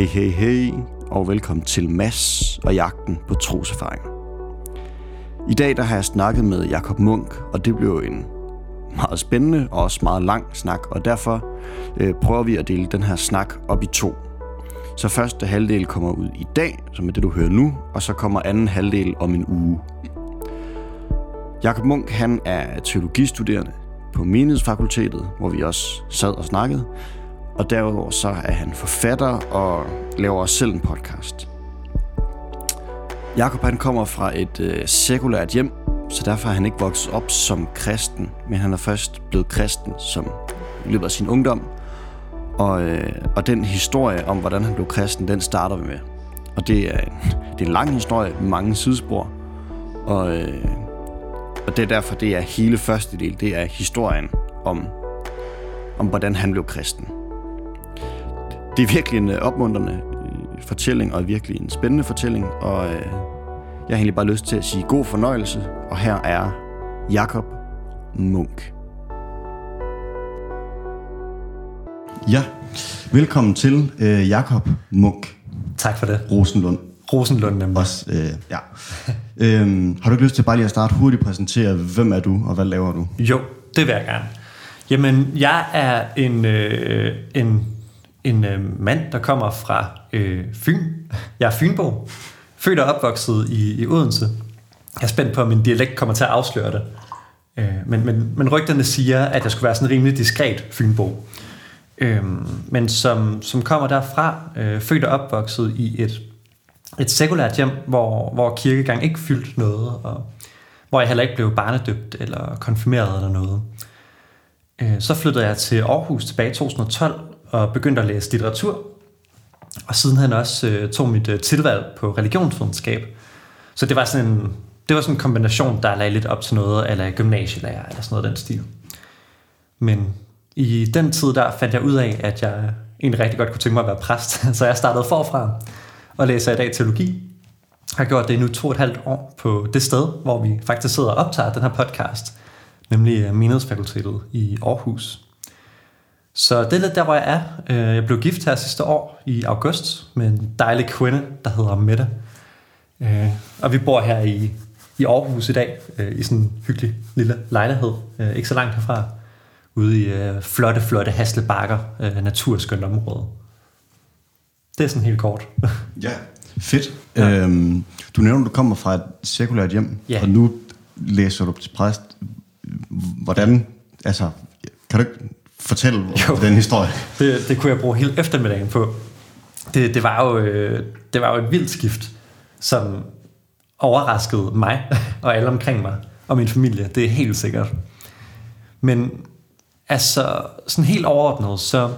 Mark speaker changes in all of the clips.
Speaker 1: Hey, hey, hey, og velkommen til Mass og jagten på troserfaringer. I dag der har jeg snakket med Jakob Munk, og det blev en meget spændende og også meget lang snak, og derfor øh, prøver vi at dele den her snak op i to. Så første halvdel kommer ud i dag, som er det du hører nu, og så kommer anden halvdel om en uge. Jakob Munk han er teologistuderende på Menighedsfakultetet, hvor vi også sad og snakkede, og derudover så er han forfatter og laver også selv en podcast. Jakob han kommer fra et øh, sekulært hjem, så derfor er han ikke vokset op som kristen, men han er først blevet kristen som i løbet af sin ungdom. Og, øh, og den historie om, hvordan han blev kristen, den starter vi med. Og det er en, det er en lang historie med mange sidespor. Og, øh, og det er derfor, det er hele første del, det er historien om, om hvordan han blev kristen. Det er virkelig en øh, opmuntrende øh, fortælling, og virkelig en spændende fortælling, og øh, jeg har egentlig bare lyst til at sige god fornøjelse, og her er Jakob Munk. Ja, velkommen til øh, Jakob Munk
Speaker 2: Tak for det.
Speaker 1: Rosenlund.
Speaker 2: Rosenlund nemlig.
Speaker 1: Også, øh, ja. øhm, har du ikke lyst til bare lige at starte hurtigt præsentere, hvem er du, og hvad laver du?
Speaker 2: Jo, det vil jeg gerne. Jamen, jeg er en, øh, en, en øh, mand, der kommer fra øh, Fyn. Jeg er Fynbo. Født og opvokset i, i Odense. Jeg er spændt på, om min dialekt kommer til at afsløre det. Øh, men, men, men rygterne siger, at jeg skulle være sådan en rimelig diskret Fynbo. Øh, men som, som kommer derfra, øh, født og opvokset i et, et sekulært hjem, hvor, hvor kirkegang ikke fyldte noget, og hvor jeg heller ikke blev barnedøbt eller konfirmeret eller noget. Øh, så flyttede jeg til Aarhus tilbage i 2012 og begyndte at læse litteratur. Og sidenhen også øh, tog mit øh, tilvalg på religionsvidenskab. Så det var sådan en, det var sådan en kombination, der lagde lidt op til noget, eller gymnasielærer, eller sådan noget den stil. Men i den tid der fandt jeg ud af, at jeg egentlig rigtig godt kunne tænke mig at være præst. Så jeg startede forfra og læser i dag teologi. Jeg har gjort det nu to og et halvt år på det sted, hvor vi faktisk sidder og optager den her podcast, nemlig øh, Menighedsfakultetet i Aarhus. Så det er lidt der, hvor jeg er. Øh, Jeg blev gift her sidste år i august med en dejlig kvinde, der hedder Mette. Øh, Og vi bor her i, i Aarhus i dag, øh, i sådan en hyggelig lille lejlighed, ikke så langt herfra, ude i flotte, flotte Haslebakker, naturskønt område. Det er sådan helt kort.
Speaker 1: Ja, fedt. Ja. Øhm, du nævner, du kommer fra et sekulært hjem,
Speaker 2: Ja.
Speaker 1: og nu læser du til præst. Hvordan, altså, kan du ikke fortælle
Speaker 2: Jo.
Speaker 1: den historie?
Speaker 2: Det, det kunne jeg bruge hele eftermiddagen på. Det, det, var jo, øh, det var jo et vildt skift, som overraskede mig og alle omkring mig og min familie. Det er helt sikkert. Men altså, sådan helt overordnet, så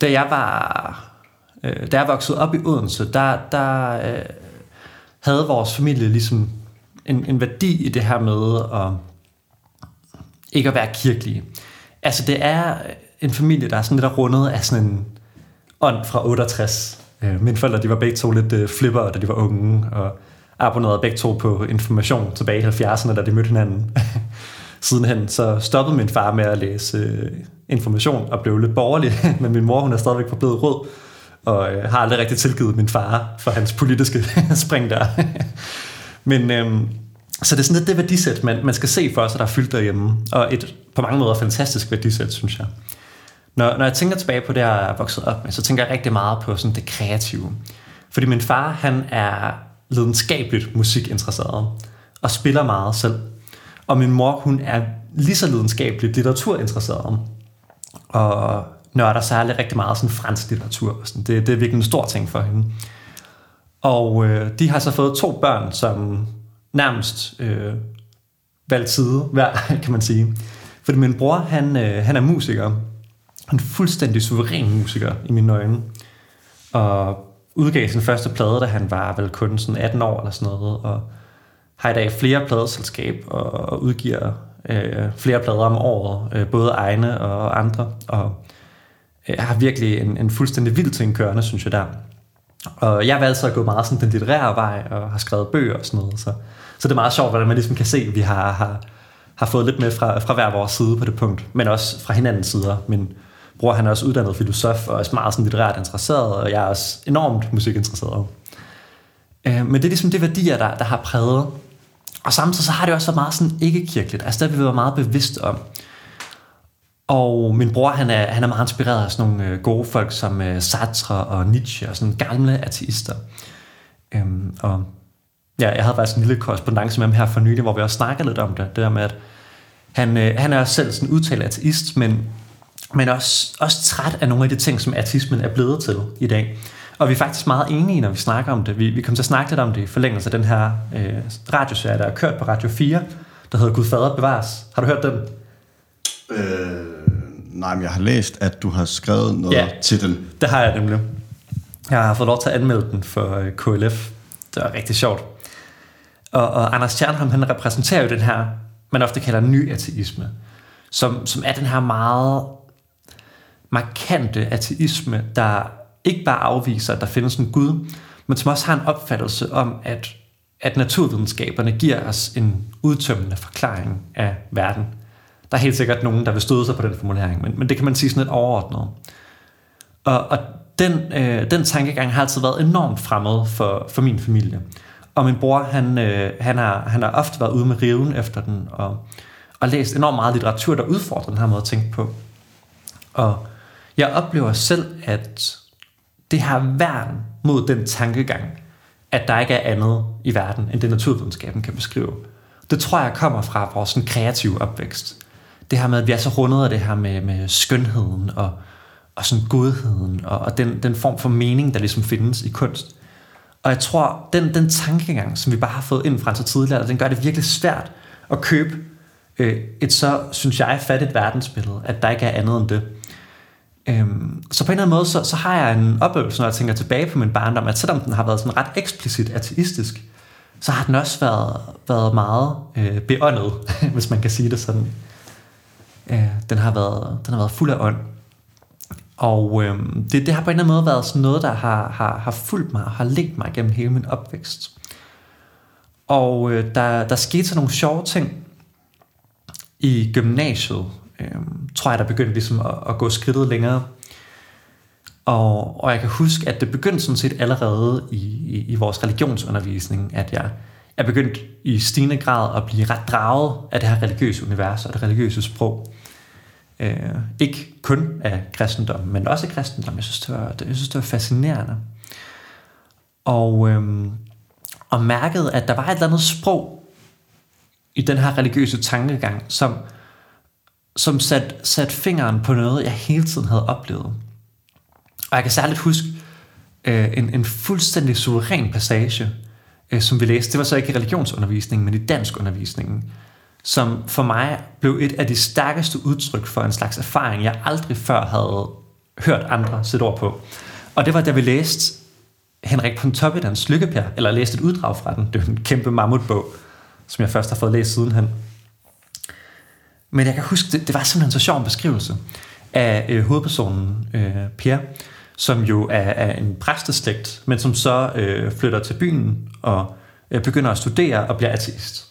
Speaker 2: da jeg var, øh, da jeg voksede op i Odense, der, der øh, havde vores familie ligesom en, en værdi i det her med at ikke at være kirkelige. Altså det er en familie, der er sådan lidt rundet af sådan en ånd fra 68. Øh, Mine forældre, de var begge to lidt øh, flipper, da de var unge, og abonnerede begge to på information tilbage i 70'erne, da de mødte hinanden. Sidenhen så stoppede min far med at læse øh, information og blev lidt borgerlig, men min mor, hun er stadigvæk forblevet rød, og øh, har aldrig rigtig tilgivet min far for hans politiske spring der. men øhm, så det er sådan lidt det værdisæt, man, man skal se for sig, der er fyldt derhjemme. Og et på mange måder fantastisk værdisæt, synes jeg. Når, når jeg tænker tilbage på det, jeg er vokset op med, så tænker jeg rigtig meget på sådan det kreative. Fordi min far, han er lidenskabeligt musikinteresseret og spiller meget selv. Og min mor, hun er lige så lidenskabeligt litteraturinteresseret og nørder særlig rigtig meget sådan fransk litteratur. Og sådan. Det, det er virkelig en stor ting for hende. Og øh, de har så fået to børn, som nærmest øh, valgt side hver, kan man sige. Fordi min bror, han, øh, han er musiker. Han er fuldstændig suveræn musiker i mine øjne. Og udgav sin første plade, da han var vel kun sådan 18 år eller sådan noget. Og har i dag flere pladeselskab og udgiver øh, flere plader om året. Øh, både egne og andre. Og øh, har virkelig en, en fuldstændig vild ting kørende, synes jeg der. Og jeg har altid gået meget sådan den litterære vej, og har skrevet bøger og sådan noget. Så, så det er meget sjovt, hvordan man ligesom kan se, at vi har, har, har fået lidt med fra, fra hver vores side på det punkt, men også fra hinandens sider. Min, bror han er også uddannet filosof og er meget sådan litterært interesseret, og jeg er også enormt musikinteresseret. Øh, men det er ligesom det værdier, der, der har præget. Og samtidig så har det også været meget sådan ikke-kirkeligt. Altså det har vi været meget bevidst om. Og min bror, han er, han er meget inspireret af sådan nogle øh, gode folk som øh, Sartre og Nietzsche og sådan gamle ateister. Øhm, og ja, jeg havde faktisk en lille korrespondence med ham her for nylig, hvor vi også snakkede lidt om det. Det der med, at han, øh, han er selv sådan udtalt ateist, men, men også, også træt af nogle af de ting, som ateismen er blevet til i dag. Og vi er faktisk meget enige, når vi snakker om det. Vi, vi kommer til at snakke lidt om det i forlængelse af den her øh, radioserie, der er kørt på Radio 4, der hedder Gud Fader bevares. Har du hørt den?
Speaker 1: Øh, nej, men jeg har læst, at du har skrevet noget ja, til den.
Speaker 2: det har jeg nemlig. Jeg har fået lov til at anmelde den for øh, KLF. Det var rigtig sjovt. Og, og Anders Stjernholm, han repræsenterer jo den her, man ofte kalder ny ateisme, som, som er den her meget markante ateisme, der ikke bare afviser, at der findes en Gud, men som også har en opfattelse om, at, at naturvidenskaberne giver os en udtømmende forklaring af verden. Der er helt sikkert nogen, der vil støde sig på den formulering, men, men det kan man sige sådan lidt overordnet. Og, og den, øh, den tankegang har altid været enormt fremmed for, for min familie. Og min bror, han, øh, han, har, han har ofte været ude med riven efter den, og, og læst enormt meget litteratur, der udfordrer den her måde at tænke på. Og jeg oplever selv, at det har værn mod den tankegang, at der ikke er andet i verden, end det naturvidenskaben kan beskrive. Det tror jeg kommer fra vores sådan, kreative opvækst. Det her med, at vi er så rundet af det her med, med skønheden og, og sådan godheden og, og den, den form for mening, der ligesom findes i kunst. Og jeg tror, den, den tankegang, som vi bare har fået ind fra så tidligere, den gør det virkelig svært at købe øh, et så, synes jeg, fattigt verdensbillede, at der ikke er andet end det. Øhm, så på en eller anden måde, så, så har jeg en oplevelse, når jeg tænker tilbage på min barndom, at selvom den har været sådan ret eksplicit ateistisk, så har den også været, været meget øh, beåndet, hvis man kan sige det sådan. Øh, den, har været, den har været fuld af ånd. Og øh, det, det har på en eller anden måde været sådan noget, der har, har, har fulgt mig og har ligget mig gennem hele min opvækst. Og øh, der, der skete så nogle sjove ting i gymnasiet, øh, tror jeg, der begyndte ligesom at, at gå skridtet længere. Og, og jeg kan huske, at det begyndte sådan set allerede i, i, i vores religionsundervisning, at jeg, jeg begyndte i stigende grad at blive ret draget af det her religiøse univers og det religiøse sprog. Øh, ikke kun af kristendom, men også af kristendom. Jeg synes, det var, det, jeg synes, det var fascinerende. Og, øh, og mærkede, at der var et eller andet sprog i den her religiøse tankegang, som, som satte sat fingeren på noget, jeg hele tiden havde oplevet. Og jeg kan særligt huske øh, en, en fuldstændig suveræn passage, øh, som vi læste. Det var så ikke i religionsundervisningen, men i danskundervisningen, som for mig blev et af de stærkeste udtryk for en slags erfaring, jeg aldrig før havde hørt andre sætte ord på. Og det var, da vi læste Henrik Pontoppidans Lykkepær, eller læste et uddrag fra den. Det er en kæmpe mammutbog, som jeg først har fået læst sidenhen. Men jeg kan huske, det, det var simpelthen så sjov en beskrivelse af øh, hovedpersonen øh, Per, som jo er, er en præsteslægt, men som så øh, flytter til byen og øh, begynder at studere og bliver ateist.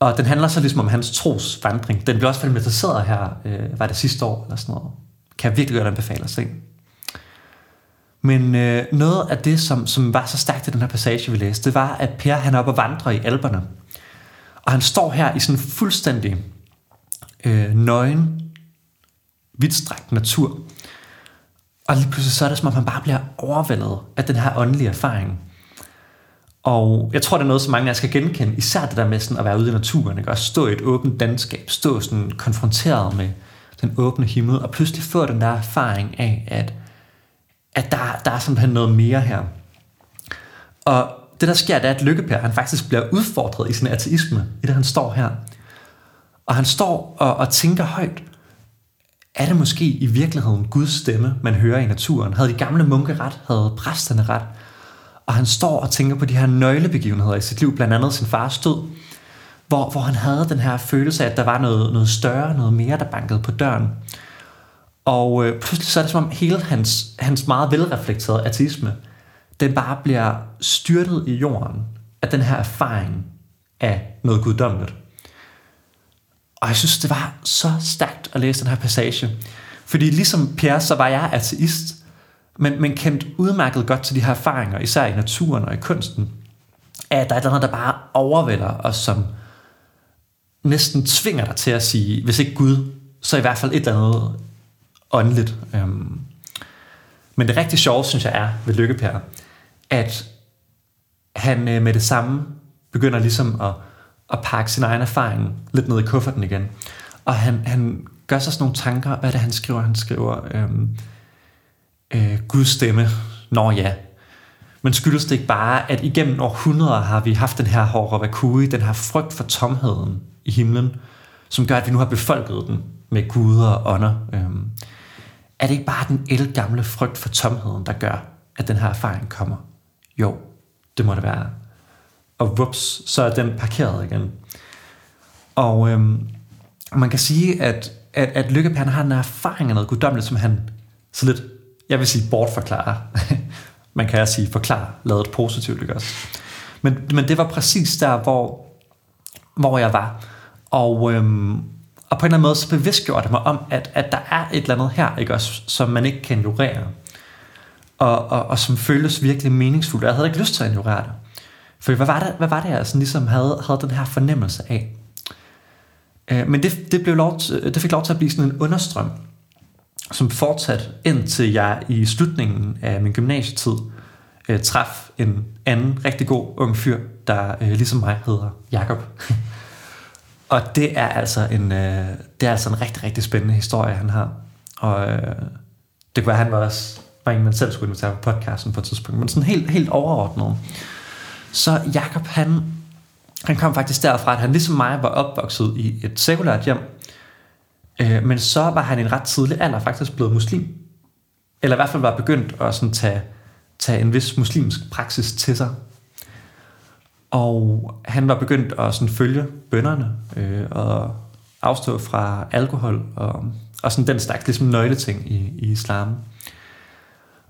Speaker 2: Og den handler så ligesom om hans trosvandring. Den blev også filmatiseret her, øh, var det sidste år eller sådan noget. Kan jeg virkelig godt anbefale at se. Men øh, noget af det, som, som var så stærkt i den her passage, vi læste, det var, at Per han er oppe og vandrer i alberne. Og han står her i sådan en fuldstændig øh, nøgen, vidtstrækt natur. Og lige pludselig så er det som om, man bare bliver overvældet af den her åndelige erfaring. Og jeg tror, det er noget, som mange af jer skal genkende, især det der med sådan at være ude i naturen, ikke? og stå i et åbent landskab, stå sådan konfronteret med den åbne himmel, og pludselig få den der erfaring af, at, at der, der er simpelthen noget mere her. Og det der sker, det er, at Lykkepær, han faktisk bliver udfordret i sin ateisme, i det han står her. Og han står og, og tænker højt, er det måske i virkeligheden Guds stemme, man hører i naturen? Havde de gamle munke ret? Havde præsterne ret? Og han står og tænker på de her nøglebegivenheder i sit liv, blandt andet sin fars død, hvor, hvor han havde den her følelse af, at der var noget, noget større, noget mere, der bankede på døren. Og øh, pludselig så er det som om hele hans, hans meget velreflekterede artisme, den bare bliver styrtet i jorden af den her erfaring af noget guddommeligt. Og jeg synes, det var så stærkt at læse den her passage, Fordi ligesom Pierre, så var jeg ateist, men, men kendt udmærket godt til de her erfaringer, især i naturen og i kunsten, at der er et eller andet, der bare overvælder os, som næsten tvinger dig til at sige, hvis ikke Gud, så i hvert fald et eller andet åndeligt. Øhm. Men det rigtig sjove, synes jeg er ved Lykkepær, at han øh, med det samme begynder ligesom at, at pakke sin egen erfaring lidt ned i kufferten igen. Og han, han gør sig sådan nogle tanker. Hvad er det, han skriver? Han skriver, øhm, øh, Guds stemme. Nå ja. Men skyldes det ikke bare, at igennem århundreder har vi haft den her horror vakui, den her frygt for tomheden i himlen, som gør, at vi nu har befolket den med guder og ånder. Øhm, er det ikke bare den elgamle frygt for tomheden, der gør, at den her erfaring kommer? Jo, det må det være. Og whoops, så er den parkeret igen. Og øhm, man kan sige, at, at, at Lykkepæren har en erfaring af noget guddommeligt, som han så lidt, jeg vil sige, bortforklare. man kan også sige forklare, lavet positivt, ikke også? Men, men det var præcis der, hvor, hvor jeg var. Og, øhm, og på en eller anden måde, så bevidstgjorde det mig om, at, at der er et eller andet her, ikke også, som man ikke kan ignorere. Og, og, og som føles virkelig meningsfuldt. Jeg havde ikke lyst til at ignorere det. For hvad var det, hvad var det jeg sådan ligesom havde, havde den her fornemmelse af? Øh, men det, det, blev lov til, det fik lov til at blive sådan en understrøm, som fortsat indtil jeg i slutningen af min gymnasietid øh, traf en anden rigtig god ung fyr, der øh, ligesom mig hedder Jakob. og det er altså en øh, det er altså en rigtig rigtig spændende historie han har. Og øh, det kunne være han var også var en man selv skulle invitere på podcasten på et tidspunkt, men sådan helt helt overordnet. Så Jakob han han kom faktisk derfra, at han ligesom mig var opvokset i et sekulært hjem, øh, men så var han i en ret tidlig alder faktisk blevet muslim. Eller i hvert fald var begyndt at sådan tage, tage en vis muslimsk praksis til sig. Og han var begyndt at sådan følge bønderne øh, og afstå fra alkohol og, og sådan den slags ligesom nøgleting i, i islam.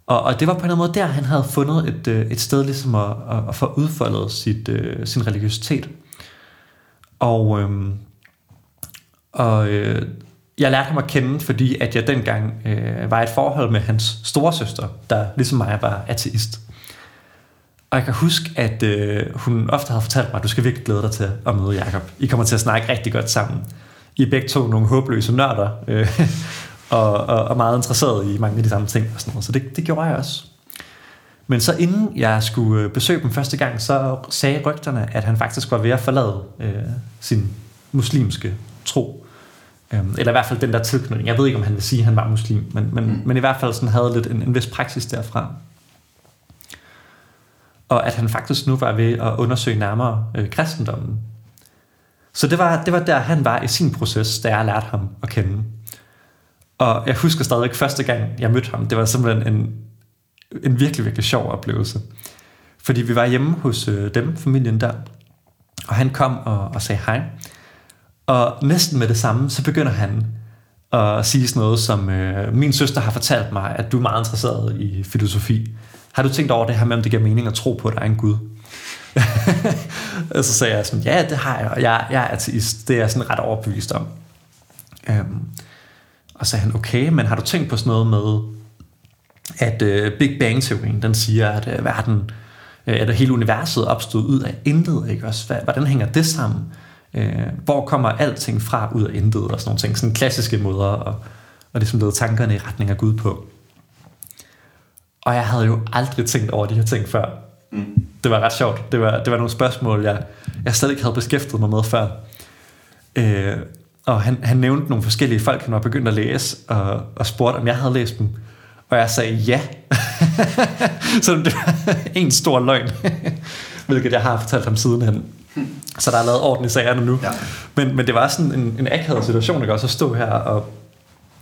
Speaker 2: Og, og det var på en eller anden måde der, han havde fundet et, øh, et sted ligesom at, at, at få udfoldet sit, øh, sin religiøsitet. Og, øhm, og øh, jeg lærte ham at kende, fordi at jeg dengang øh, var i et forhold med hans storesøster, der ligesom mig var ateist. Og jeg kan huske, at øh, hun ofte havde fortalt mig, at du skal virkelig glæde dig til at møde Jakob. I kommer til at snakke rigtig godt sammen. I er begge to nogle håbløse nørder, øh, og, og, og meget interesseret i mange af de samme ting. Og sådan noget. Så det, det gjorde jeg også. Men så inden jeg skulle øh, besøge dem første gang, så sagde rygterne, at han faktisk var ved at forlade øh, sin muslimske tro. Øhm, eller i hvert fald den der tilknytning. Jeg ved ikke, om han vil sige, at han var muslim, men, men, mm. men i hvert fald sådan havde lidt en, en vis praksis derfra. Og at han faktisk nu var ved at undersøge nærmere øh, kristendommen. Så det var, det var der, han var i sin proces, da jeg lærte ham at kende. Og jeg husker stadig første gang, jeg mødte ham, det var simpelthen en, en virkelig, virkelig sjov oplevelse. Fordi vi var hjemme hos øh, dem, familien der, og han kom og, og sagde hej. Og næsten med det samme, så begynder han at sige sådan noget som, øh, min søster har fortalt mig, at du er meget interesseret i filosofi. Har du tænkt over det her med, om det giver mening at tro på, at der er en Gud? og så sagde jeg sådan, ja, det har jeg, og jeg, jeg er ateist. Det er jeg sådan ret overbevist om. Øhm, og så sagde han, okay, men har du tænkt på sådan noget med, at øh, Big Bang-teorien, den siger, at øh, verden, øh, at hele universet opstod ud af intet, ikke også? Hvordan hænger det sammen? Øh, hvor kommer alting fra ud af intet, og sådan nogle ting, sådan klassiske måder, og, og det som leder tankerne i retning af Gud på. Og jeg havde jo aldrig tænkt over de her ting før. Mm. Det var ret sjovt. Det var, det var nogle spørgsmål, jeg, jeg slet ikke havde beskæftiget mig med før. Øh, og han, han nævnte nogle forskellige folk, han var begyndt at læse, og, og spurgte, om jeg havde læst dem. Og jeg sagde ja. så det var en stor løgn, hvilket jeg har fortalt ham sidenhen. Så der er lavet orden i sagerne nu. Ja. Men, men det var sådan en, en akavet situation, ikke også at stå her, og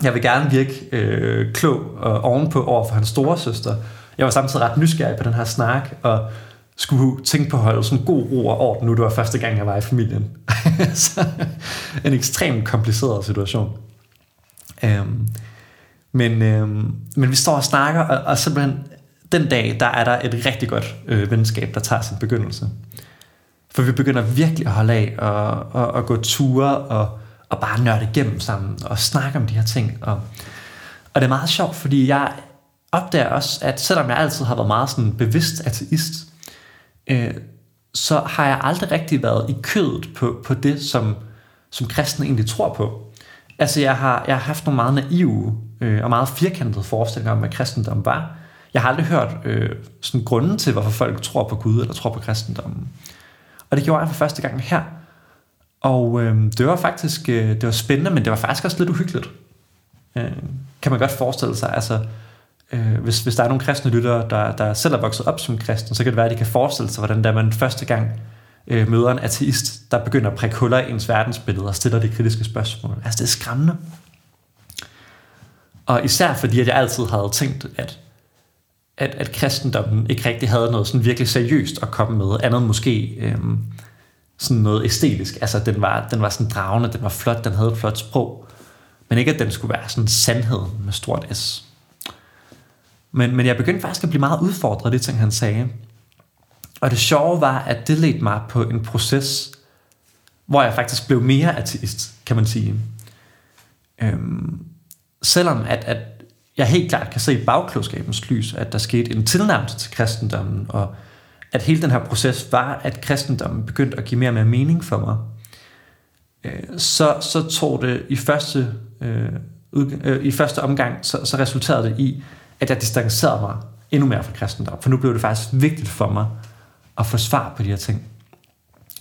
Speaker 2: jeg vil gerne virke øh, klog og ovenpå over for hans store søster. Jeg var samtidig ret nysgerrig på den her snak, og skulle tænke på at holde sådan god ro og orden, nu det var første gang, jeg var i familien. så en ekstremt kompliceret situation. Um, men, øhm, men vi står og snakker, og, og simpelthen den dag, der er der et rigtig godt øh, venskab, der tager sin begyndelse. For vi begynder virkelig at holde af og, og, og gå ture og, og bare nørde igennem sammen og snakke om de her ting. Og, Og det er meget sjovt, fordi jeg opdager også, at selvom jeg altid har været meget sådan bevidst ateist, øh, så har jeg aldrig rigtig været i kødet på, på det, som, som kristne egentlig tror på. Altså jeg har, jeg har haft nogle meget naive øh, og meget firkantede forestillinger om, hvad kristendom var. Jeg har aldrig hørt øh, sådan grunden til, hvorfor folk tror på Gud eller tror på kristendommen. Og det gjorde jeg for første gang her. Og øh, det var faktisk øh, det var spændende, men det var faktisk også lidt uhyggeligt. Øh, kan man godt forestille sig. Altså, øh, hvis, hvis der er nogle kristne lyttere, der, der selv er vokset op som kristne, så kan det være, at de kan forestille sig, hvordan der man første gang øh, møder en ateist, der begynder at prikke huller i ens verdensbillede og stiller de kritiske spørgsmål. Altså, det er skræmmende. Og især fordi, at jeg altid havde tænkt, at, at, at kristendommen ikke rigtig havde noget sådan virkelig seriøst at komme med, andet måske øhm, sådan noget æstetisk. Altså, den var, den var sådan dragende, den var flot, den havde et flot sprog. Men ikke, at den skulle være sådan sandheden med stort S. Men, men jeg begyndte faktisk at blive meget udfordret af det ting, han sagde. Og det sjove var, at det ledte mig på en proces, hvor jeg faktisk blev mere ateist, kan man sige. Øhm, selvom at, at jeg helt klart kan se i bagklodskabens lys, at der skete en tilnærmelse til kristendommen, og at hele den her proces var, at kristendommen begyndte at give mere og mere mening for mig, øh, så, så tog det i første, øh, øh, i første omgang, så, så resulterede det i, at jeg distancerede mig endnu mere fra kristendommen, for nu blev det faktisk vigtigt for mig at få svar på de her ting.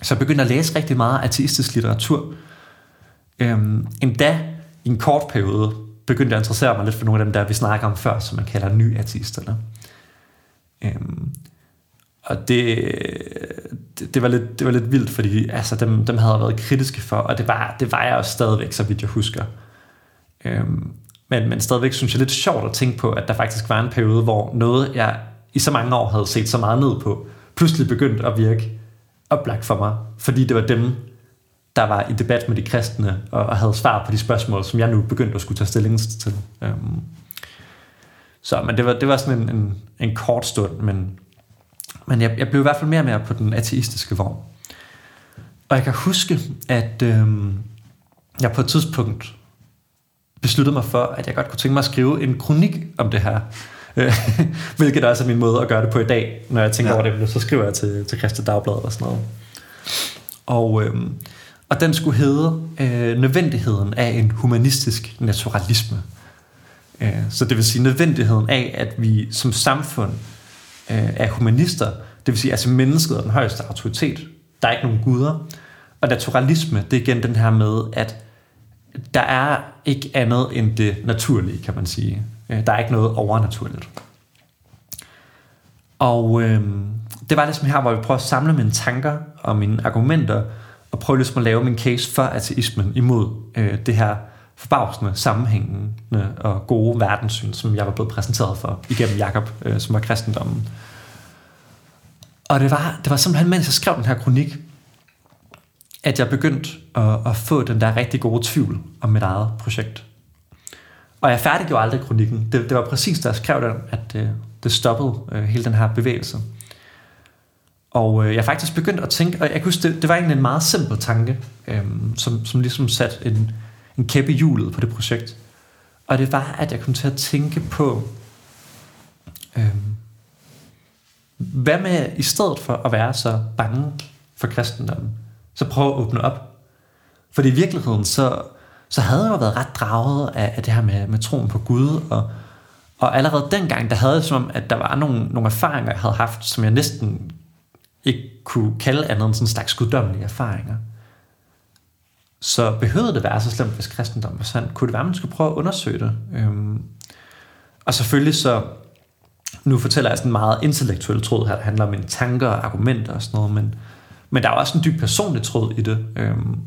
Speaker 2: Så jeg begyndte at læse rigtig meget ateistisk litteratur. Øhm, endda i en kort periode begyndte jeg at interessere mig lidt for nogle af dem, der vi snakker om før, som man kalder nye ateisterne. Øhm, og det, det, det, var lidt, det var lidt vildt, fordi altså, dem, dem havde jeg været kritiske for, og det var, det var jeg også stadigvæk, så vidt jeg husker. Øhm, men, men stadigvæk synes jeg lidt sjovt at tænke på, at der faktisk var en periode, hvor noget, jeg i så mange år havde set så meget ned på, pludselig begyndte at virke oplagt for mig, fordi det var dem, der var i debat med de kristne, og, og havde svar på de spørgsmål, som jeg nu begyndte at skulle tage stilling til. Um, så men det var, det var sådan en, en, en kort stund, men, men jeg, jeg blev i hvert fald mere og mere på den ateistiske vogn. Og jeg kan huske, at øhm, jeg på et tidspunkt besluttede mig for, at jeg godt kunne tænke mig at skrive en kronik om det her. Hvilket også er min måde at gøre det på i dag, når jeg tænker ja. over det, så skriver jeg til, til Christi Dagblad og sådan noget. Og, øhm, og den skulle hedde øh, Nødvendigheden af en humanistisk naturalisme. Øh, så det vil sige nødvendigheden af, at vi som samfund øh, er humanister, det vil sige, altså mennesket er den højeste autoritet. Der er ikke nogen guder. Og naturalisme, det er igen den her med, at der er ikke andet end det naturlige, kan man sige. Øh, der er ikke noget overnaturligt. Og øh, det var ligesom her, hvor vi prøver at samle mine tanker og mine argumenter, og prøve ligesom at lave min case for ateismen imod øh, det her forbavsende, sammenhængende og gode verdenssyn, som jeg var blevet præsenteret for igennem Jakob, øh, som var kristendommen. Og det var, det var simpelthen, mens jeg skrev den her kronik, at jeg begyndte at, at få den der rigtig gode tvivl om mit eget projekt. Og jeg færdiggjorde aldrig kronikken. Det, det var præcis, da jeg skrev den, at det, det stoppede øh, hele den her bevægelse. Og øh, jeg faktisk begyndte at tænke, og jeg kan huske, det, det var egentlig en meget simpel tanke, øh, som, som ligesom satte en, en kæppe i hjulet på det projekt. Og det var, at jeg kom til at tænke på, øh, hvad med i stedet for at være så bange for kristendommen, så prøv at åbne op. For i virkeligheden, så, så havde jeg jo været ret draget af, af det her med, med troen på Gud, og, og allerede dengang, der havde jeg som om, at der var nogle, nogle erfaringer, jeg havde haft, som jeg næsten ikke kunne kalde andet end sådan en slags guddommelige erfaringer. Så behøvede det være så slemt, hvis kristendommen var sand? Kunne det være, at man skulle prøve at undersøge det? Øhm, og selvfølgelig så, nu fortæller jeg sådan en meget intellektuel tråd her, der handler om mine tanker og argumenter og sådan noget, men, men der er også en dyb personlig tråd i det. Øhm,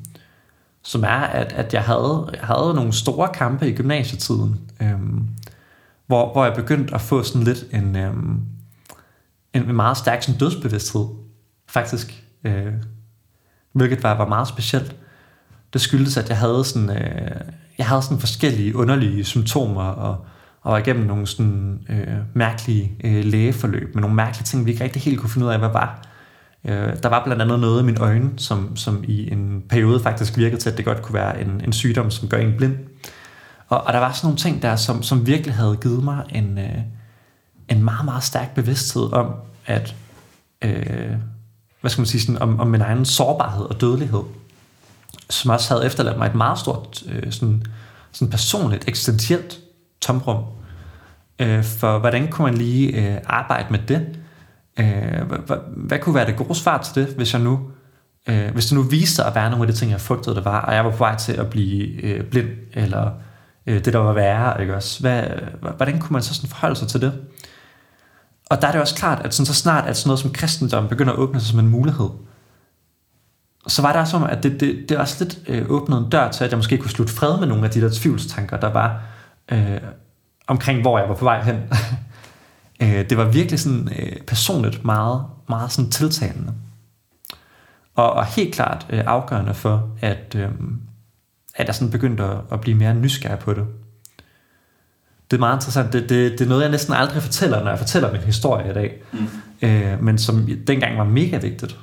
Speaker 2: som er, at, at jeg, havde, jeg havde nogle store kampe i gymnasietiden, øhm, hvor, hvor jeg begyndte at få sådan lidt en, øhm, en meget stærk sådan dødsbevidsthed, faktisk, øh, hvilket var, var meget specielt. Det skyldes, at jeg havde sådan, øh, jeg havde sådan forskellige underlige symptomer, og, og var igennem nogle sådan øh, mærkelige øh, lægeforløb, med nogle mærkelige ting, vi ikke rigtig helt kunne finde ud af, hvad var. Øh, der var blandt andet noget i mine øjne, som, som i en periode faktisk virkede til, at det godt kunne være en, en sygdom, som gør en blind. Og, og der var sådan nogle ting der, som, som virkelig havde givet mig en, øh, en meget, meget stærk bevidsthed om, at, øh, hvad skal man sige, sådan, om, om min egen sårbarhed og dødelighed, som også havde efterladt mig et meget stort, øh, sådan, sådan personligt, eksistentielt tomrum. Øh, for hvordan kunne man lige øh, arbejde med det? Øh, hvad, hvad kunne være det gode svar til det, hvis jeg nu øh, hvis det nu viste sig at være nogle af de ting, jeg frygtede, det var, og jeg var på vej til at blive øh, blind, eller øh, det, der var værre, ikke også? Hvad, hvordan kunne man så sådan forholde sig til det? Og der er det også klart, at sådan, så snart at sådan noget som kristendom begynder at åbne sig som en mulighed, så var det som, at det, det, det også lidt øh, åbnede en dør til, at jeg måske kunne slutte fred med nogle af de der tvivlstanker, der var øh, omkring, hvor jeg var på vej hen. øh, det var virkelig sådan øh, personligt meget, meget sådan tiltalende. Og, og helt klart øh, afgørende for, at, øh, at jeg sådan begyndte at, at blive mere nysgerrig på det. Det er meget interessant. Det, det, det er noget, jeg næsten aldrig fortæller, når jeg fortæller min historie i dag. Mm. Øh, men som dengang var mega vigtigt.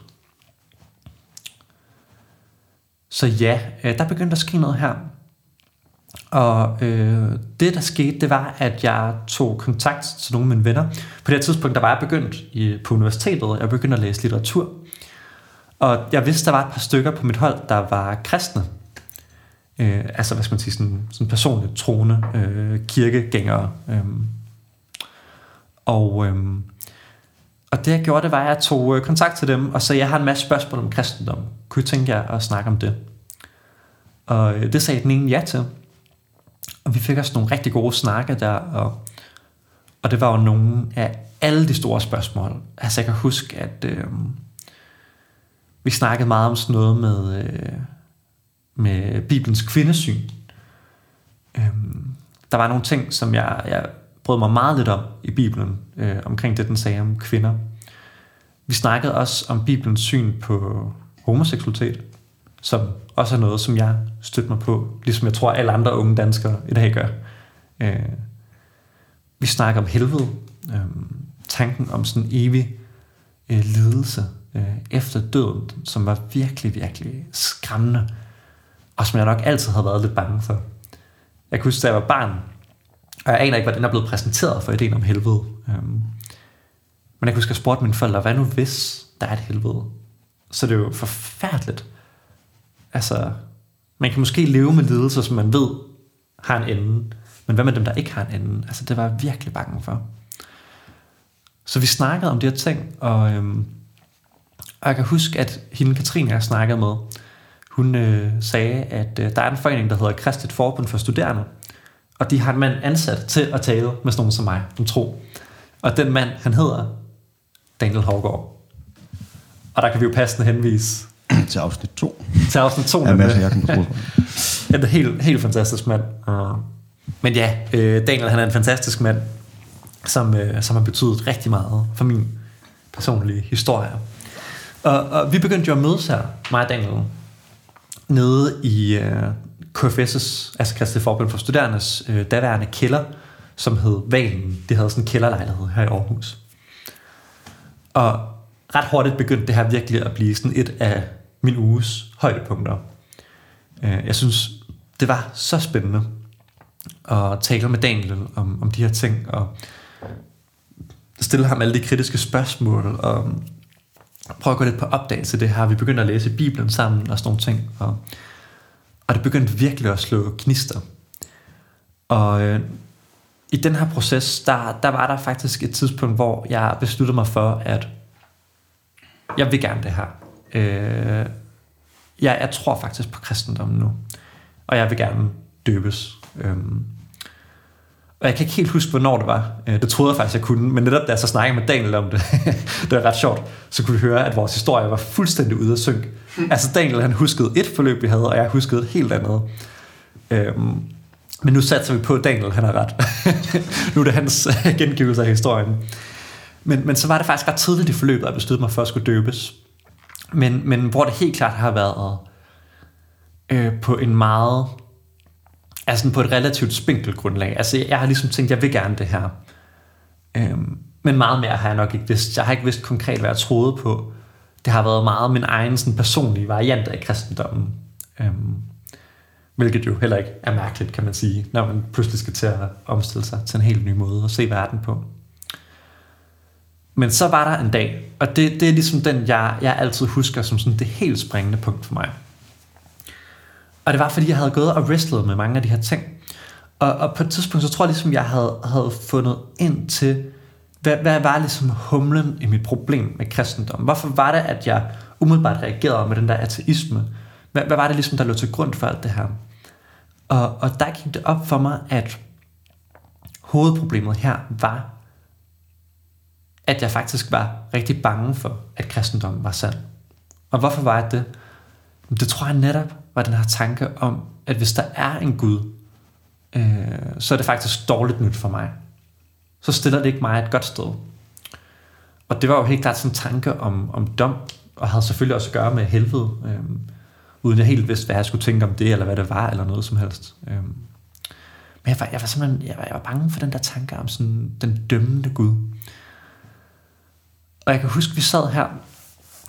Speaker 2: Så ja, øh, der begyndte at ske noget her. Og øh, det, der skete, det var, at jeg tog kontakt til nogle af mine venner. På det her tidspunkt, der var jeg begyndt i, på universitetet. Jeg begyndte at læse litteratur. Og jeg vidste, der var et par stykker på mit hold, der var kristne. Øh, altså, hvad skal man sige, sådan, sådan personligt troende øh, kirkegængere. Øh. Og, øh, og det, jeg gjorde, det var, at jeg tog øh, kontakt til dem, og så jeg har en masse spørgsmål om kristendom. Kunne I tænke jer at snakke om det? Og øh, det sagde den ene ja til. Og vi fik også nogle rigtig gode snakke der, og, og det var jo nogle af alle de store spørgsmål. Altså, jeg kan huske, at... Øh, vi snakkede meget om sådan noget med, øh, med Bibelens kvindesyn. Øhm, der var nogle ting, som jeg, jeg brød mig meget lidt om i Bibelen, øh, omkring det, den sagde om kvinder. Vi snakkede også om Bibelens syn på homoseksualitet, som også er noget, som jeg støtter mig på, ligesom jeg tror, alle andre unge danskere i dag gør. Øh, vi snakker om helvede, øh, tanken om sådan evig øh, lidelse, øh, efter døden, som var virkelig, virkelig skræmmende, og som jeg nok altid havde været lidt bange for. Jeg kunne huske, da jeg var barn, og jeg aner ikke, hvordan jeg blevet præsenteret for ideen om helvede. Øhm, men jeg kunne huske, at jeg spurgte mine forældre, hvad nu hvis der er et helvede? Så det er jo forfærdeligt. Altså, man kan måske leve med lidelser, som man ved har en ende, men hvad med dem, der ikke har en ende? Altså, det var jeg virkelig bange for. Så vi snakkede om de her ting, og øhm, og jeg kan huske, at hende Katrine, jeg snakkede med, hun øh, sagde, at øh, der er en forening, der hedder Kristet Forbund for Studerende, og de har en mand ansat til at tale med sådan nogen som mig, om tro. Og den mand, han hedder Daniel Hårgaard. Og der kan vi jo passende henvise
Speaker 1: til afsnit 2.
Speaker 2: Til afsnit 2.
Speaker 1: Ja, masser, jeg kan
Speaker 2: det er helt, helt fantastisk mand. Uh, men ja, øh, Daniel han er en fantastisk mand, som, øh, som har betydet rigtig meget for min personlige historie. Og, og vi begyndte jo at mødes her, mig og Daniel, nede i øh, KFS' altså Kristelig Forbund for Studerendes øh, daværende kælder, som hed Valen. Det havde sådan en kælderlejlighed her i Aarhus. Og ret hurtigt begyndte det her virkelig at blive sådan et af min uges højdepunkter. Uh, jeg synes, det var så spændende at tale med Daniel om, om de her ting, og stille ham alle de kritiske spørgsmål, og prøve at gå lidt på opdagelse det her. Vi begyndte at læse Bibelen sammen og sådan nogle ting. Og, og det begyndte virkelig at slå knister. Og øh, i den her proces, der, der var der faktisk et tidspunkt, hvor jeg besluttede mig for, at jeg vil gerne det her. Øh, jeg, jeg tror faktisk på kristendommen nu. Og jeg vil gerne døbes. Øh, og jeg kan ikke helt huske, hvornår det var. Øh, det troede jeg faktisk, jeg kunne. Men netop da jeg så snakkede med Daniel om det, det var ret sjovt, så kunne vi høre, at vores historie var fuldstændig ude af synk. Mm. Altså Daniel, han huskede et forløb, vi havde, og jeg huskede et helt andet. Øhm, men nu satser vi på, at Daniel han har ret. nu er det hans gengivelse af historien. Men, men så var det faktisk ret tidligt i forløbet, at jeg besluttede mig for at skulle døbes. Men, men hvor det helt klart har været øh, på en meget er sådan på et relativt spinkelt grundlag. Altså, jeg har ligesom tænkt, jeg vil gerne det her. Øhm, men meget mere har jeg nok ikke vidst. Jeg har ikke vidst konkret, hvad jeg troede på. Det har været meget min egen sådan, personlige variant af kristendommen. Øhm, Hvilket jo heller ikke er mærkeligt, kan man sige, når man pludselig skal til at omstille sig til en helt ny måde at se verden på. Men så var der en dag, og det, det er ligesom den, jeg, jeg altid husker som sådan det helt springende punkt for mig. Og det var, fordi jeg havde gået og wrestlet med mange af de her ting. Og, og på et tidspunkt, så tror jeg ligesom, jeg havde, havde fundet ind til, hvad, hvad var ligesom humlen i mit problem med kristendom? Hvorfor var det, at jeg umiddelbart reagerede med den der ateisme? Hvad, hvad var det ligesom, der lå til grund for alt det her? Og, og der gik det op for mig, at hovedproblemet her var, at jeg faktisk var rigtig bange for, at kristendommen var sand. Og hvorfor var jeg det? Det tror jeg netop var den her tanke om, at hvis der er en Gud, øh, så er det faktisk dårligt nyt for mig. Så stiller det ikke mig et godt sted. Og det var jo helt klart sådan en tanke om, om dom, og havde selvfølgelig også at gøre med helvede, øh, uden jeg helt vidste, hvad jeg skulle tænke om det, eller hvad det var, eller noget som helst. Øh. Men jeg var, jeg var simpelthen jeg var, jeg var bange for den der tanke om sådan den dømmende Gud. Og jeg kan huske, vi sad her.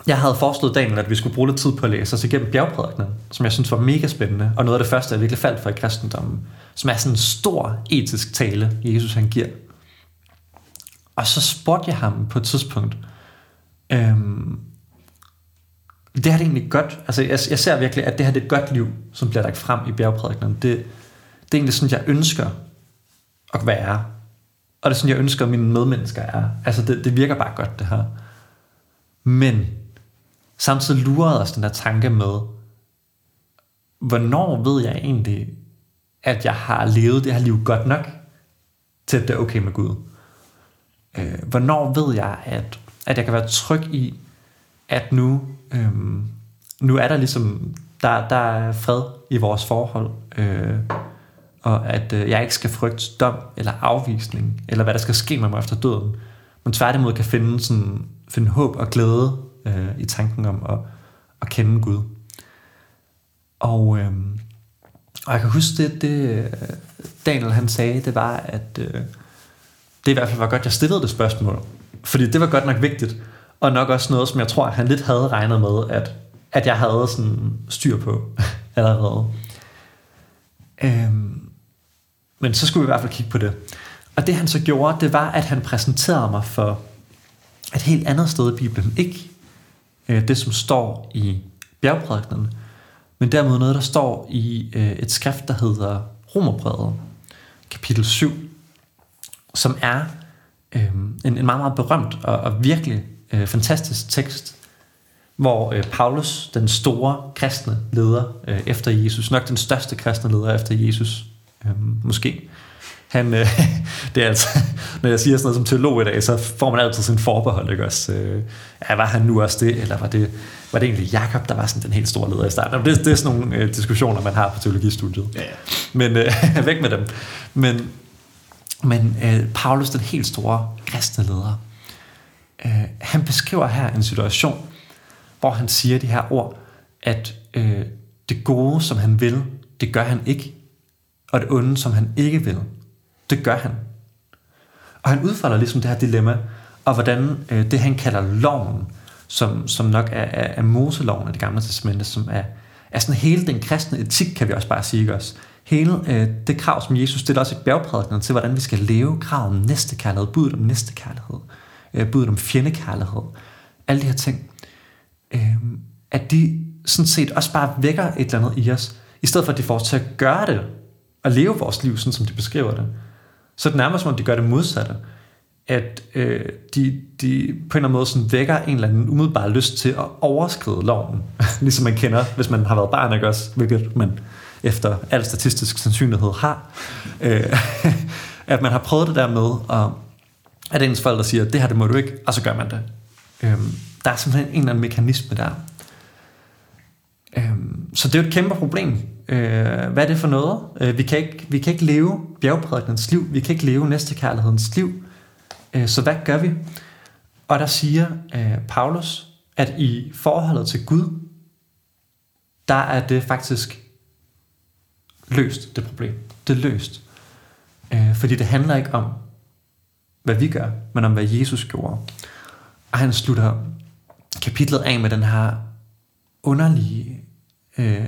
Speaker 2: Jeg havde foreslået Daniel, at vi skulle bruge lidt tid på at læse os igennem bjergprædikenen, som jeg synes var mega spændende, og noget af det første, jeg virkelig faldt for i kristendommen, som er sådan en stor etisk tale, Jesus han giver. Og så spurgte jeg ham på et tidspunkt, øhm, det her er det egentlig godt, altså jeg, jeg ser virkelig, at det her er et godt liv, som bliver lagt frem i bjergprædikenen. Det, det er egentlig sådan, jeg ønsker at være. Og det er sådan, jeg ønsker, at mine medmennesker er. Altså, det, det virker bare godt, det her. Men samtidig lurede os den der tanke med, hvornår ved jeg egentlig, at jeg har levet det her liv godt nok, til at det er okay med Gud? Øh, hvornår ved jeg, at, at jeg kan være tryg i, at nu, øh, nu er der ligesom, der, der er fred i vores forhold, øh, og at øh, jeg ikke skal frygte dom eller afvisning, eller hvad der skal ske med mig efter døden, men tværtimod kan finde, sådan, finde håb og glæde øh, i tanken om at, at kende Gud. Og, øh, og jeg kan huske det, det Daniel han sagde, det var, at øh, det i hvert fald var godt, jeg stillede det spørgsmål. Fordi det var godt nok vigtigt, og nok også noget, som jeg tror, han lidt havde regnet med, at, at jeg havde sådan styr på allerede. Øhm, men så skulle vi i hvert fald kigge på det. Og det han så gjorde, det var, at han præsenterede mig for et helt andet sted i Bibelen. Ikke øh, det, som står i bjergprædikenen, men derimod noget, der står i øh, et skrift, der hedder Romerbrevet, kapitel 7, som er øh, en, en meget, meget berømt og, og virkelig øh, fantastisk tekst, hvor øh, Paulus, den store kristne leder øh, efter Jesus, nok den største kristne leder efter Jesus, øh, måske, han, øh, det er altså, når jeg siger sådan noget som teolog i dag, så får man altid sådan en forbehold, ikke også? Øh, ja, var han nu også det, eller var det, var det egentlig Jakob, der var sådan den helt store leder i starten? Det, det er sådan nogle øh, diskussioner, man har på teologistudiet. Ja, ja. Men øh, væk med dem. Men, men øh, Paulus, den helt store kristne leder, øh, han beskriver her en situation, hvor han siger de her ord, at øh, det gode, som han vil, det gør han ikke, og det onde, som han ikke vil, det gør han. Og han udfolder ligesom det her dilemma, og hvordan øh, det han kalder loven, som, som nok er, er, er Moseloven af det gamle testamente, som er, er sådan hele den kristne etik, kan vi også bare sige også. Hele øh, det krav, som Jesus stiller os i bjergprædikenen til, hvordan vi skal leve, krav om næstekærlighed, budet om næstekærlighed, øh, budet om fjendekærlighed, alle de her ting, øh, at de sådan set også bare vækker et eller andet i os, i stedet for at de får os til at gøre det, og leve vores liv, sådan som de beskriver det. Så det er nærmest som om, de gør det modsatte. At øh, de, de på en eller anden måde sådan vækker en eller anden umiddelbar lyst til at overskride loven. ligesom man kender, hvis man har været barn, ikke også? Hvilket man efter al statistisk sandsynlighed har. Øh, at man har prøvet det der med, at, at ens forældre siger, det her det må du ikke, og så gør man det. Øh, der er simpelthen en eller anden mekanisme der. Øh, så det er jo et kæmpe problem. Øh, hvad er det for noget? Øh, vi, kan ikke, vi kan ikke leve bjergprædikens liv. Vi kan ikke leve næstekærlighedens liv. Øh, så hvad gør vi? Og der siger Paulus, at i forholdet til Gud, der er det faktisk løst, det problem. Det er løst. Fordi det handler ikke om, hvad vi gør, men om, hvad Jesus gjorde. Og han slutter kapitlet af med den her underlige øh,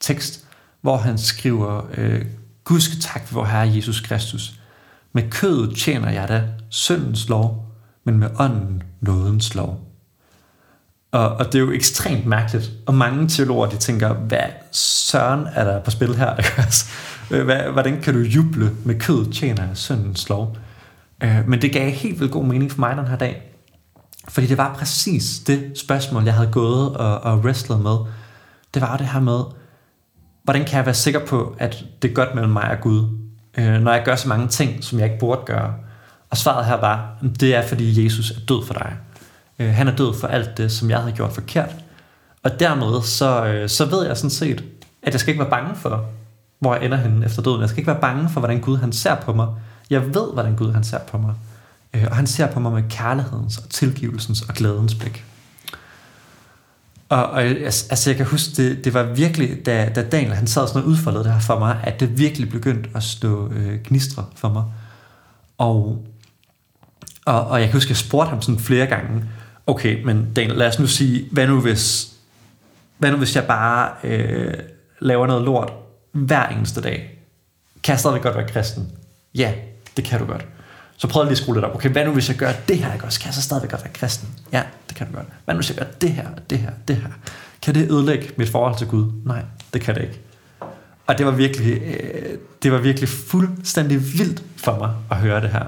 Speaker 2: tekst, hvor han skriver, øh, Gud tak for vor Herre Jesus Kristus. Med kødet tjener jeg da syndens lov, men med ånden nådens lov. Og, og det er jo ekstremt mærkeligt. Og mange teologer, de tænker, hvad søren er der på spil her? Øh, hvad, hvordan kan du juble med kødet tjener syndens lov? Øh, men det gav helt vildt god mening for mig den her dag. Fordi det var præcis det spørgsmål, jeg havde gået og, og wrestlet med. Det var det her med, hvordan kan jeg være sikker på, at det er godt mellem mig og Gud, øh, når jeg gør så mange ting, som jeg ikke burde gøre? Og svaret her var, det er fordi Jesus er død for dig. Øh, han er død for alt det, som jeg havde gjort forkert. Og dermed så, øh, så ved jeg sådan set, at jeg skal ikke være bange for, hvor jeg ender henne efter døden. Jeg skal ikke være bange for, hvordan Gud han ser på mig. Jeg ved, hvordan Gud han ser på mig. Øh, og han ser på mig med kærlighedens og tilgivelsens og glædens blik. Og, og altså, altså, jeg kan huske, det, det var virkelig, da, da Daniel han sad sådan og udfoldede det her for mig, at det virkelig begyndte at stå øh, gnistre for mig. Og, og, og jeg kan huske, jeg spurgte ham sådan flere gange, okay, men Daniel, lad os nu sige, hvad nu hvis, hvad nu hvis jeg bare øh, laver noget lort hver eneste dag? Kan jeg stadig godt være kristen? Ja, det kan du godt. Så prøv lige at skrue lidt op. Okay, hvad nu hvis jeg gør det her, ikke også? Kan jeg så stadigvæk godt være kristen? Ja, det kan du godt. Hvad nu hvis jeg gør det her, det her, det her? Kan det ødelægge mit forhold til Gud? Nej, det kan det ikke. Og det var virkelig, øh, det var virkelig fuldstændig vildt for mig at høre det her.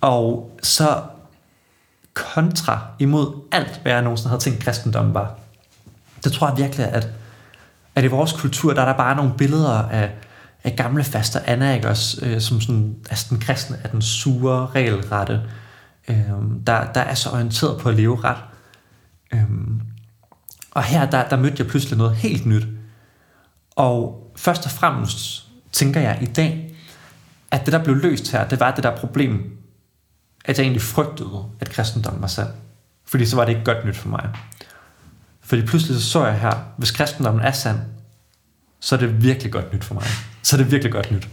Speaker 2: Og så kontra imod alt, hvad jeg nogensinde havde tænkt kristendommen var. Det tror jeg virkelig, at, at i vores kultur, der er der bare nogle billeder af, af gamle faster Anna, ikke også, øh, som sådan, altså den kristne er den sure, regelrette, øh, der, der er så orienteret på at leve ret. Øh, og her, der, der mødte jeg pludselig noget helt nyt. Og først og fremmest tænker jeg i dag, at det, der blev løst her, det var det der problem, at jeg egentlig frygtede, at kristendommen var sand. Fordi så var det ikke godt nyt for mig. Fordi pludselig så, så jeg her, hvis kristendommen er sand, så er det virkelig godt nyt for mig. Så er det virkelig godt nyt.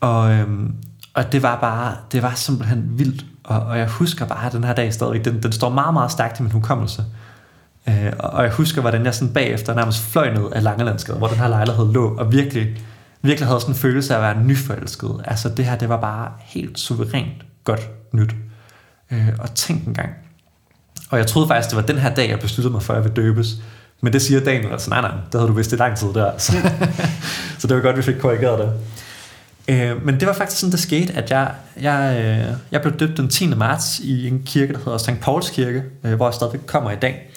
Speaker 2: Og, øhm, og det var bare, det var simpelthen vildt. Og, og jeg husker bare den her dag stadigvæk, den, den står meget, meget stærkt i min hukommelse. Øh, og jeg husker, hvordan jeg sådan bagefter nærmest fløj ned af Langelandsgade, hvor den her lejlighed lå, og virkelig, virkelig havde sådan en følelse af at være nyforelsket. Altså det her, det var bare helt suverænt godt nyt. Øh, og tænk en gang. Og jeg troede faktisk, det var den her dag, jeg besluttede mig for, at jeg ville døbes. Men det siger Daniel altså, nej nej, det havde du vidst i lang tid der. Så, så det var godt, vi fik korrigeret det. Øh, men det var faktisk sådan, det skete, at jeg, jeg, øh, jeg blev døbt den 10. marts i en kirke, der hedder St. Pauls Kirke, øh, hvor jeg stadigvæk kommer i dag.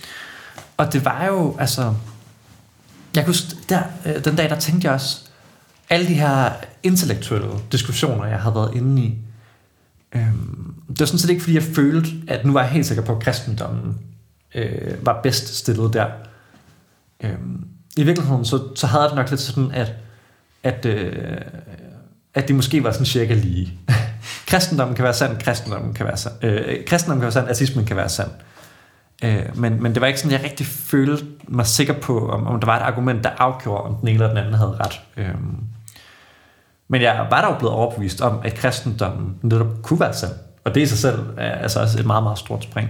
Speaker 2: Og det var jo, altså... Jeg kunne der, øh, den dag, der tænkte jeg også, alle de her intellektuelle diskussioner, jeg havde været inde i, øh, det var sådan set ikke, fordi jeg følte, at nu var jeg helt sikker på, at kristendommen øh, var bedst stillet der. Øhm, I virkeligheden, så, så havde jeg det nok lidt sådan, at, at, øh, at det måske var sådan cirka lige. kristendommen kan være sand, kristendommen kan være sand, øh, kristendommen kan være sand, ateismen kan være sand. Øh, men, men det var ikke sådan, jeg rigtig følte mig sikker på, om, om der var et argument, der afgjorde, om den ene eller den anden havde ret. Øh, men jeg var dog blevet overbevist om, at kristendommen netop kunne være sand. Og det i sig selv er altså også et meget, meget stort spring.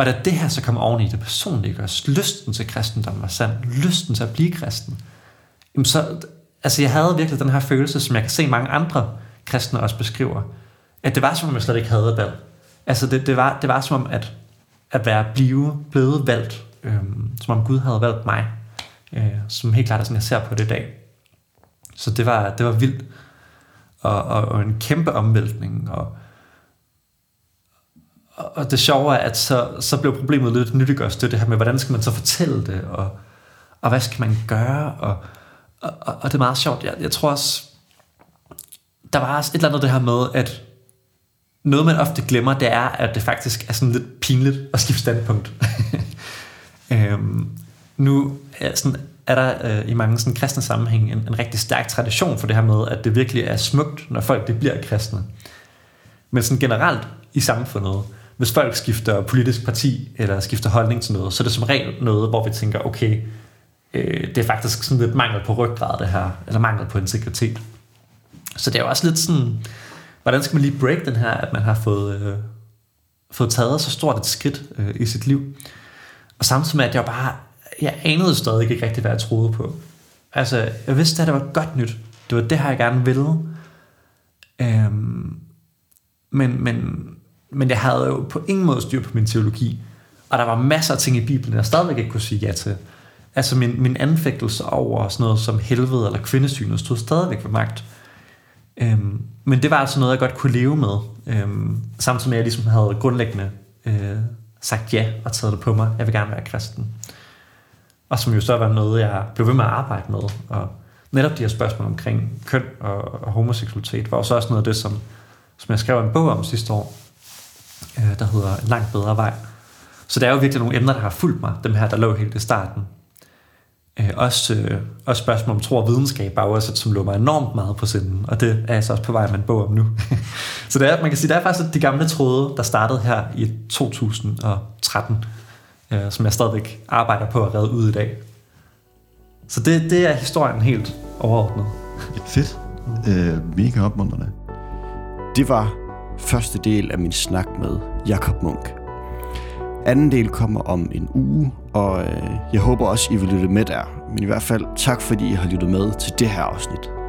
Speaker 2: Og da det her så kom oveni, det personlige, også lysten til kristendommen var sand, lysten til at blive kristen, jamen så, altså jeg havde virkelig den her følelse, som jeg kan se mange andre kristne også beskriver, at det var som om jeg slet ikke havde et valg. Altså det, det, var, det var som om at, at være blive, blevet valgt, øhm, som om Gud havde valgt mig, øh, som helt klart er sådan, jeg ser på det i dag. Så det var, det var vildt. Og, og, og en kæmpe omvæltning. Og, og det sjove er, at så, så blev problemet lidt nyttiggørs. Det det her med, hvordan skal man så fortælle det, og, og hvad skal man gøre, og, og, og det er meget sjovt. Jeg, jeg tror også, der var også et eller andet det her med, at noget man ofte glemmer, det er, at det faktisk er sådan lidt pinligt at skifte standpunkt. øhm, nu er sådan er der øh, i mange sådan kristne sammenhæng en, en rigtig stærk tradition for det her med, at det virkelig er smukt, når folk det bliver kristne. Men sådan generelt i samfundet, hvis folk skifter politisk parti eller skifter holdning til noget, så er det som regel noget, hvor vi tænker, okay, øh, det er faktisk sådan lidt mangel på ryggrad det her, eller mangel på integritet. Så det er jo også lidt sådan, hvordan skal man lige break den her, at man har fået, øh, fået taget så stort et skridt øh, i sit liv. Og samtidig med, at jeg bare jeg anede stadig ikke rigtig, hvad jeg troede på. Altså, jeg vidste, at det var godt nyt. Det var det her, jeg gerne ville. Øhm, men, men, men jeg havde jo på ingen måde styr på min teologi. Og der var masser af ting i Bibelen, jeg stadigvæk ikke kunne sige ja til. Altså min, min anfægtelse over sådan noget som helvede eller kvindesynet stod stadigvæk ved magt. Øhm, men det var altså noget, jeg godt kunne leve med. Øhm, samtidig med, at jeg ligesom havde grundlæggende øh, sagt ja og taget det på mig. Jeg vil gerne være kristen. Og som jo så var noget, jeg blev ved med at arbejde med. Og netop de her spørgsmål omkring køn og, og homoseksualitet var også noget af det, som, som jeg skrev en bog om sidste år, øh, der hedder En langt bedre vej. Så det er jo virkelig nogle emner, der har fulgt mig, dem her, der lå helt i starten. Øh, også, øh, også spørgsmål om tro og videnskab er også, som lå mig enormt meget på sinden, og det er jeg så også på vej med en bog om nu. så det er, man kan sige, der er faktisk de gamle tråde, der startede her i 2013, øh, som jeg stadigvæk arbejder på at redde ud i dag. Så det, det er historien helt overordnet.
Speaker 1: Fedt. Øh, mega opmuntrende. Det var første del af min snak med Jakob Munk. Anden del kommer om en uge, og øh, jeg håber også, I vil lytte med der. Men i hvert fald tak, fordi I har lyttet med til det her afsnit.